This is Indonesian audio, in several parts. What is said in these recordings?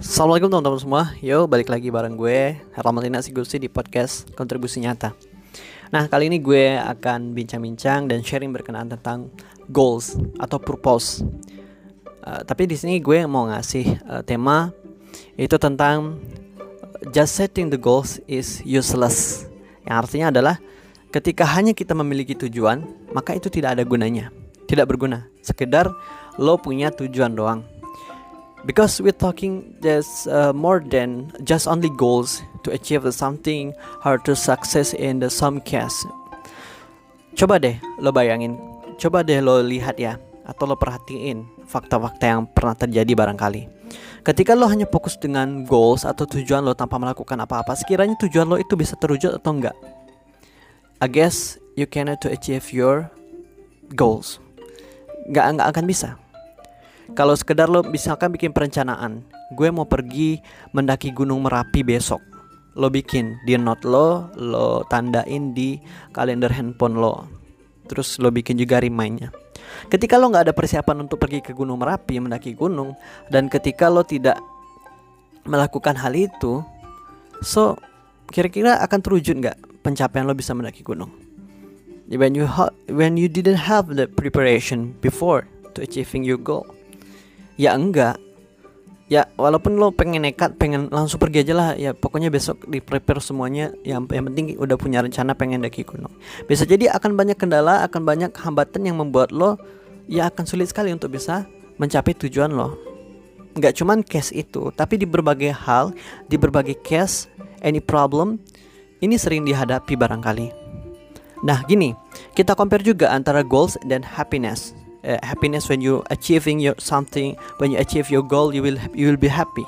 Assalamualaikum teman-teman semua. Yo balik lagi bareng gue Herlamatina Sigusi di podcast Kontribusi Nyata. Nah kali ini gue akan bincang-bincang dan sharing berkenaan tentang goals atau purpose. Uh, Tapi di sini gue mau ngasih uh, tema Itu tentang Just setting the goals is useless. Yang artinya adalah Ketika hanya kita memiliki tujuan Maka itu tidak ada gunanya Tidak berguna. Sekedar lo punya tujuan doang because we're talking there's uh, more than just only goals to achieve something hard to success in the some case. Coba deh lo bayangin coba deh lo lihat ya atau lo perhatiin fakta-fakta yang pernah terjadi barangkali. Ketika lo hanya fokus dengan goals atau tujuan lo tanpa melakukan apa-apa sekiranya tujuan lo itu bisa terwujud atau enggak? I guess you cannot to achieve your goals. Nggak nggak akan bisa kalau sekedar lo misalkan bikin perencanaan, gue mau pergi mendaki Gunung Merapi besok. Lo bikin di note lo, lo tandain di kalender handphone lo. Terus lo bikin juga remindnya. Ketika lo nggak ada persiapan untuk pergi ke Gunung Merapi mendaki gunung, dan ketika lo tidak melakukan hal itu, so kira-kira akan terwujud nggak pencapaian lo bisa mendaki gunung? When you when you didn't have the preparation before to achieving your goal ya enggak. Ya walaupun lo pengen nekat pengen langsung pergi aja lah. Ya pokoknya besok di prepare semuanya. Yang yang penting udah punya rencana pengen daki gunung. Bisa jadi akan banyak kendala akan banyak hambatan yang membuat lo ya akan sulit sekali untuk bisa mencapai tujuan lo. Nggak cuman case itu tapi di berbagai hal di berbagai case any problem ini sering dihadapi barangkali. Nah gini kita compare juga antara goals dan happiness uh, happiness when you achieving your something when you achieve your goal you will you will be happy.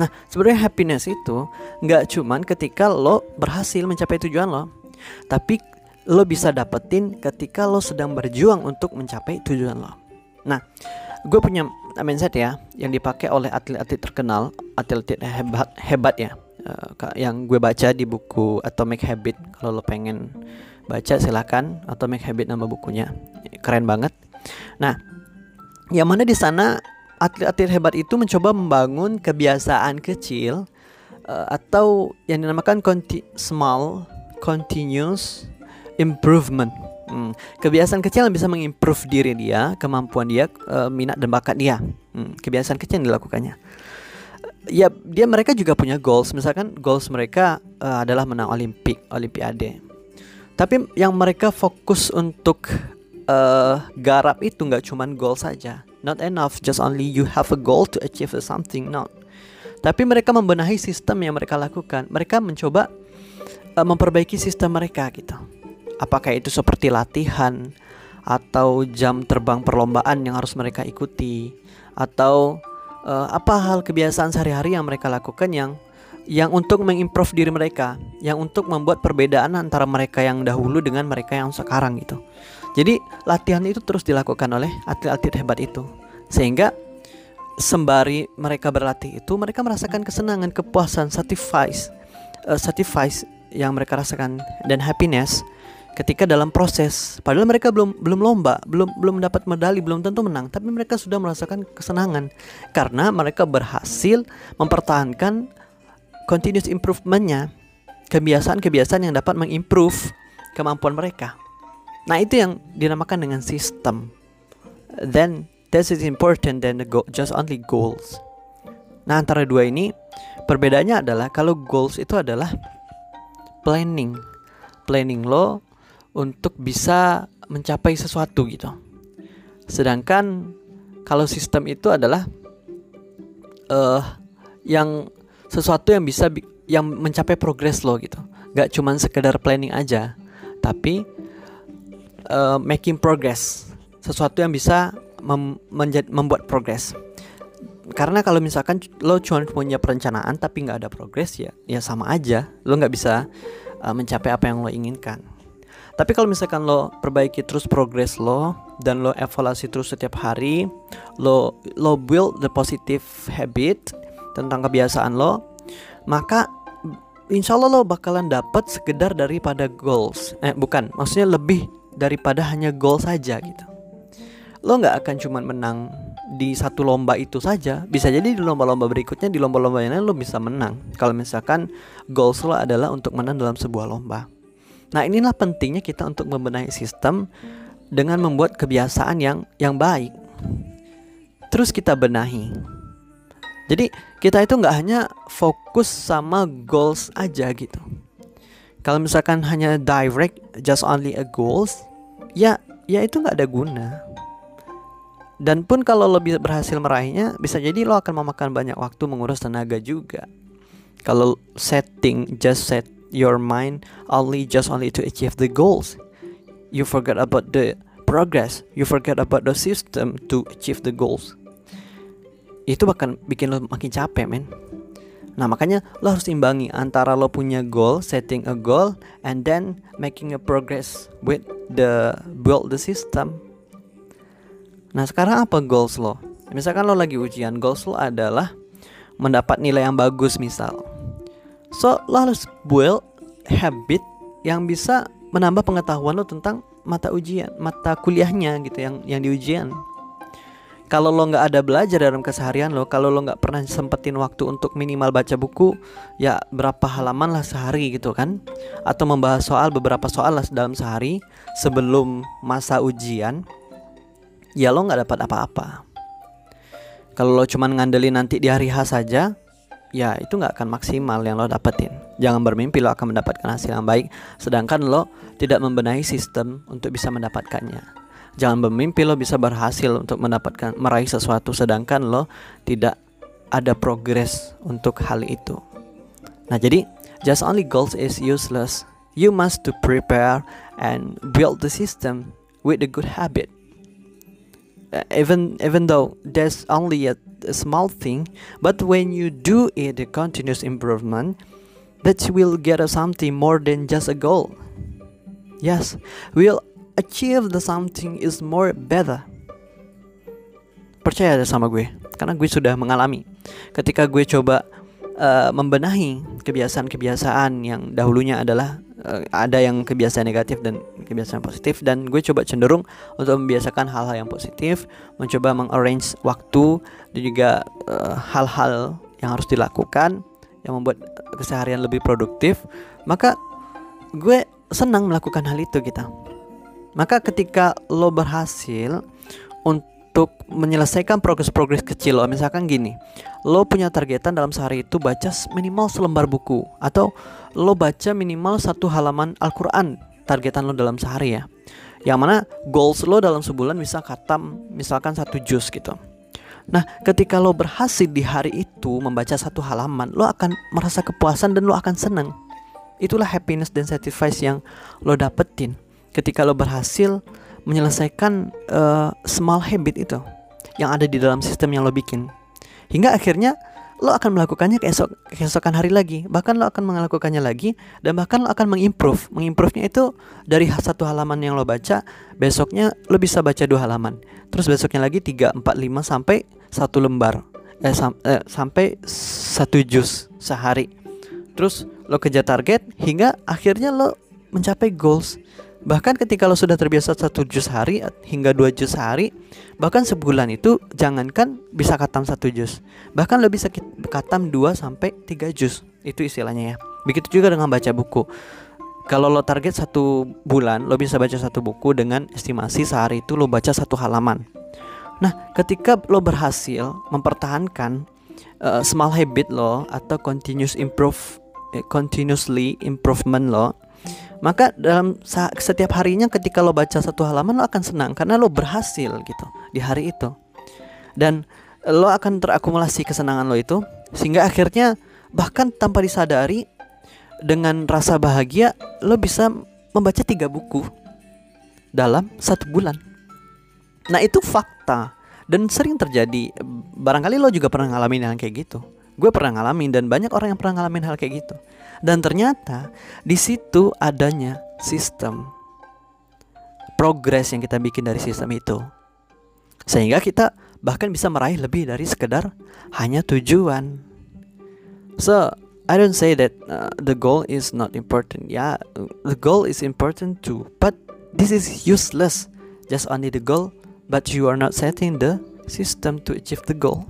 Nah sebenarnya happiness itu nggak cuman ketika lo berhasil mencapai tujuan lo tapi lo bisa dapetin ketika lo sedang berjuang untuk mencapai tujuan lo. Nah gue punya mindset ya yang dipakai oleh atlet-atlet terkenal atlet hebat hebat ya. Uh, yang gue baca di buku Atomic Habit. Kalau lo pengen baca silakan. Atomic Habit nama bukunya. Keren banget Nah, yang mana di sana atlet-atlet hebat itu mencoba membangun kebiasaan kecil uh, atau yang dinamakan conti small continuous improvement. Hmm, kebiasaan kecil yang bisa mengimprove diri dia, kemampuan dia, uh, minat dan bakat dia. Hmm, kebiasaan kecil yang dilakukannya. Ya, dia mereka juga punya goals. Misalkan goals mereka uh, adalah menang Olimpik, Olimpiade. Tapi yang mereka fokus untuk uh, garap itu nggak cuman goal saja. Not enough just only you have a goal to achieve something. Not. Tapi mereka membenahi sistem yang mereka lakukan. Mereka mencoba uh, memperbaiki sistem mereka gitu. Apakah itu seperti latihan atau jam terbang perlombaan yang harus mereka ikuti atau uh, apa hal kebiasaan sehari-hari yang mereka lakukan yang yang untuk mengimprove diri mereka, yang untuk membuat perbedaan antara mereka yang dahulu dengan mereka yang sekarang gitu. Jadi latihan itu terus dilakukan oleh atlet-atlet hebat itu sehingga sembari mereka berlatih itu mereka merasakan kesenangan, kepuasan, satisfies, uh, satisfies yang mereka rasakan dan happiness ketika dalam proses. Padahal mereka belum belum lomba, belum belum dapat medali, belum tentu menang, tapi mereka sudah merasakan kesenangan karena mereka berhasil mempertahankan continuous improvementnya, kebiasaan-kebiasaan yang dapat mengimprove kemampuan mereka. Nah itu yang dinamakan dengan sistem. Then this is important than the go just only goals. Nah antara dua ini perbedaannya adalah kalau goals itu adalah planning, planning lo untuk bisa mencapai sesuatu gitu. Sedangkan kalau sistem itu adalah uh, yang sesuatu yang bisa yang mencapai progres lo gitu. Gak cuman sekedar planning aja, tapi uh, making progress. Sesuatu yang bisa mem membuat progress karena kalau misalkan lo cuma punya perencanaan tapi nggak ada progres ya ya sama aja. Lo nggak bisa uh, mencapai apa yang lo inginkan. Tapi kalau misalkan lo perbaiki terus progres lo dan lo evaluasi terus setiap hari lo lo build the positive habit tentang kebiasaan lo maka insya Allah lo bakalan dapat sekedar daripada goals. Eh bukan maksudnya lebih daripada hanya goal saja gitu. Lo nggak akan cuma menang di satu lomba itu saja. Bisa jadi di lomba-lomba berikutnya di lomba-lomba yang lain lo bisa menang. Kalau misalkan goals lo adalah untuk menang dalam sebuah lomba. Nah inilah pentingnya kita untuk membenahi sistem dengan membuat kebiasaan yang yang baik. Terus kita benahi jadi kita itu nggak hanya fokus sama goals aja gitu kalau misalkan hanya direct just only a goals ya ya itu nggak ada guna dan pun kalau lo bisa berhasil meraihnya, bisa jadi lo akan memakan banyak waktu mengurus tenaga juga. Kalau setting just set your mind only just only to achieve the goals, you forget about the progress, you forget about the system to achieve the goals. Itu bahkan bikin lo makin capek, men. Nah makanya lo harus imbangi antara lo punya goal, setting a goal, and then making a progress with the build the system Nah sekarang apa goals lo? Misalkan lo lagi ujian, goals lo adalah mendapat nilai yang bagus misal. So lo harus build habit yang bisa menambah pengetahuan lo tentang mata ujian, mata kuliahnya gitu yang yang di ujian. Kalau lo nggak ada belajar dalam keseharian lo, kalau lo nggak pernah sempetin waktu untuk minimal baca buku, ya berapa halaman lah sehari gitu kan? Atau membahas soal beberapa soal lah dalam sehari sebelum masa ujian, ya lo nggak dapat apa-apa. Kalau lo cuma ngandelin nanti di hari H saja, ya itu nggak akan maksimal yang lo dapetin. Jangan bermimpi lo akan mendapatkan hasil yang baik, sedangkan lo tidak membenahi sistem untuk bisa mendapatkannya. Jangan bermimpi lo bisa berhasil untuk mendapatkan meraih sesuatu, sedangkan lo tidak ada progres untuk hal itu. Nah jadi just only goals is useless. You must to prepare and build the system with a good habit. Uh, even even though there's only a, a small thing but when you do it a continuous improvement that will get us something more than just a goal yes we'll achieve the something is more better. Percaya sama gue karena gue sudah mengalami. Ketika gue coba uh, membenahi kebiasaan-kebiasaan yang dahulunya adalah uh, ada yang kebiasaan negatif dan kebiasaan positif dan gue coba cenderung untuk membiasakan hal-hal yang positif mencoba mengarrange waktu dan juga eh, hal-hal uh, yang harus dilakukan yang membuat keseharian lebih produktif maka gue senang melakukan hal itu kita maka ketika lo berhasil untuk menyelesaikan progres-progres kecil lo misalkan gini lo punya targetan dalam sehari itu baca minimal selembar buku atau lo baca minimal satu halaman Al-Quran targetan lo dalam sehari ya. Yang mana goals lo dalam sebulan bisa katam misalkan satu juz gitu. Nah, ketika lo berhasil di hari itu membaca satu halaman, lo akan merasa kepuasan dan lo akan senang. Itulah happiness dan satisfaction yang lo dapetin ketika lo berhasil menyelesaikan uh, small habit itu yang ada di dalam sistem yang lo bikin. Hingga akhirnya lo akan melakukannya keesok keesokan hari lagi. Bahkan lo akan melakukannya lagi dan bahkan lo akan mengimprove. Mengimprove-nya itu dari satu halaman yang lo baca besoknya lo bisa baca dua halaman. Terus besoknya lagi tiga empat lima sampai satu lembar. Eh, sam eh, sampai satu jus sehari. Terus lo kejar target hingga akhirnya lo mencapai goals Bahkan ketika lo sudah terbiasa satu jus hari hingga dua jus sehari, bahkan sebulan itu jangankan bisa katam satu jus, bahkan lo bisa katam dua sampai tiga jus. Itu istilahnya ya. Begitu juga dengan baca buku. Kalau lo target satu bulan, lo bisa baca satu buku dengan estimasi sehari itu lo baca satu halaman. Nah, ketika lo berhasil mempertahankan uh, small habit lo atau continuous improve, eh, continuously improvement lo, maka dalam setiap harinya ketika lo baca satu halaman lo akan senang karena lo berhasil gitu di hari itu. Dan lo akan terakumulasi kesenangan lo itu sehingga akhirnya bahkan tanpa disadari dengan rasa bahagia lo bisa membaca tiga buku dalam satu bulan. Nah itu fakta dan sering terjadi. Barangkali lo juga pernah ngalamin yang kayak gitu. Gue pernah ngalamin dan banyak orang yang pernah ngalamin hal kayak gitu dan ternyata di situ adanya sistem progres yang kita bikin dari sistem itu. Sehingga kita bahkan bisa meraih lebih dari sekedar hanya tujuan. So, I don't say that uh, the goal is not important. Yeah, the goal is important too, but this is useless. Just only the goal, but you are not setting the system to achieve the goal.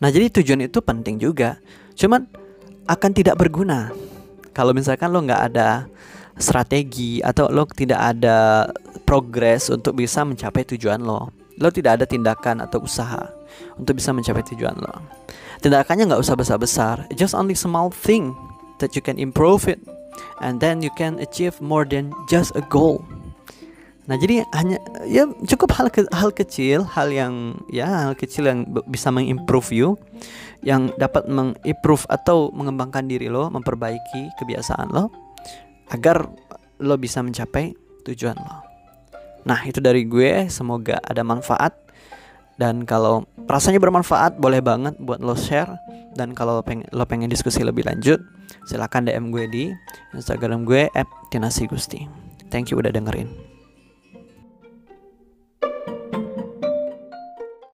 Nah, jadi tujuan itu penting juga. Cuman akan tidak berguna kalau misalkan lo nggak ada strategi atau lo tidak ada progres untuk bisa mencapai tujuan lo. Lo tidak ada tindakan atau usaha untuk bisa mencapai tujuan lo. Tindakannya nggak usah besar-besar, just only small thing that you can improve it, and then you can achieve more than just a goal. Nah jadi hanya ya cukup hal ke, hal kecil, hal yang ya hal kecil yang bisa mengimprove you, yang dapat mengimprove atau mengembangkan diri lo, memperbaiki kebiasaan lo, agar lo bisa mencapai tujuan lo. Nah itu dari gue, semoga ada manfaat dan kalau rasanya bermanfaat boleh banget buat lo share dan kalau pengen, lo pengen diskusi lebih lanjut silahkan DM gue di Instagram gue @tinasigusti. Thank you udah dengerin.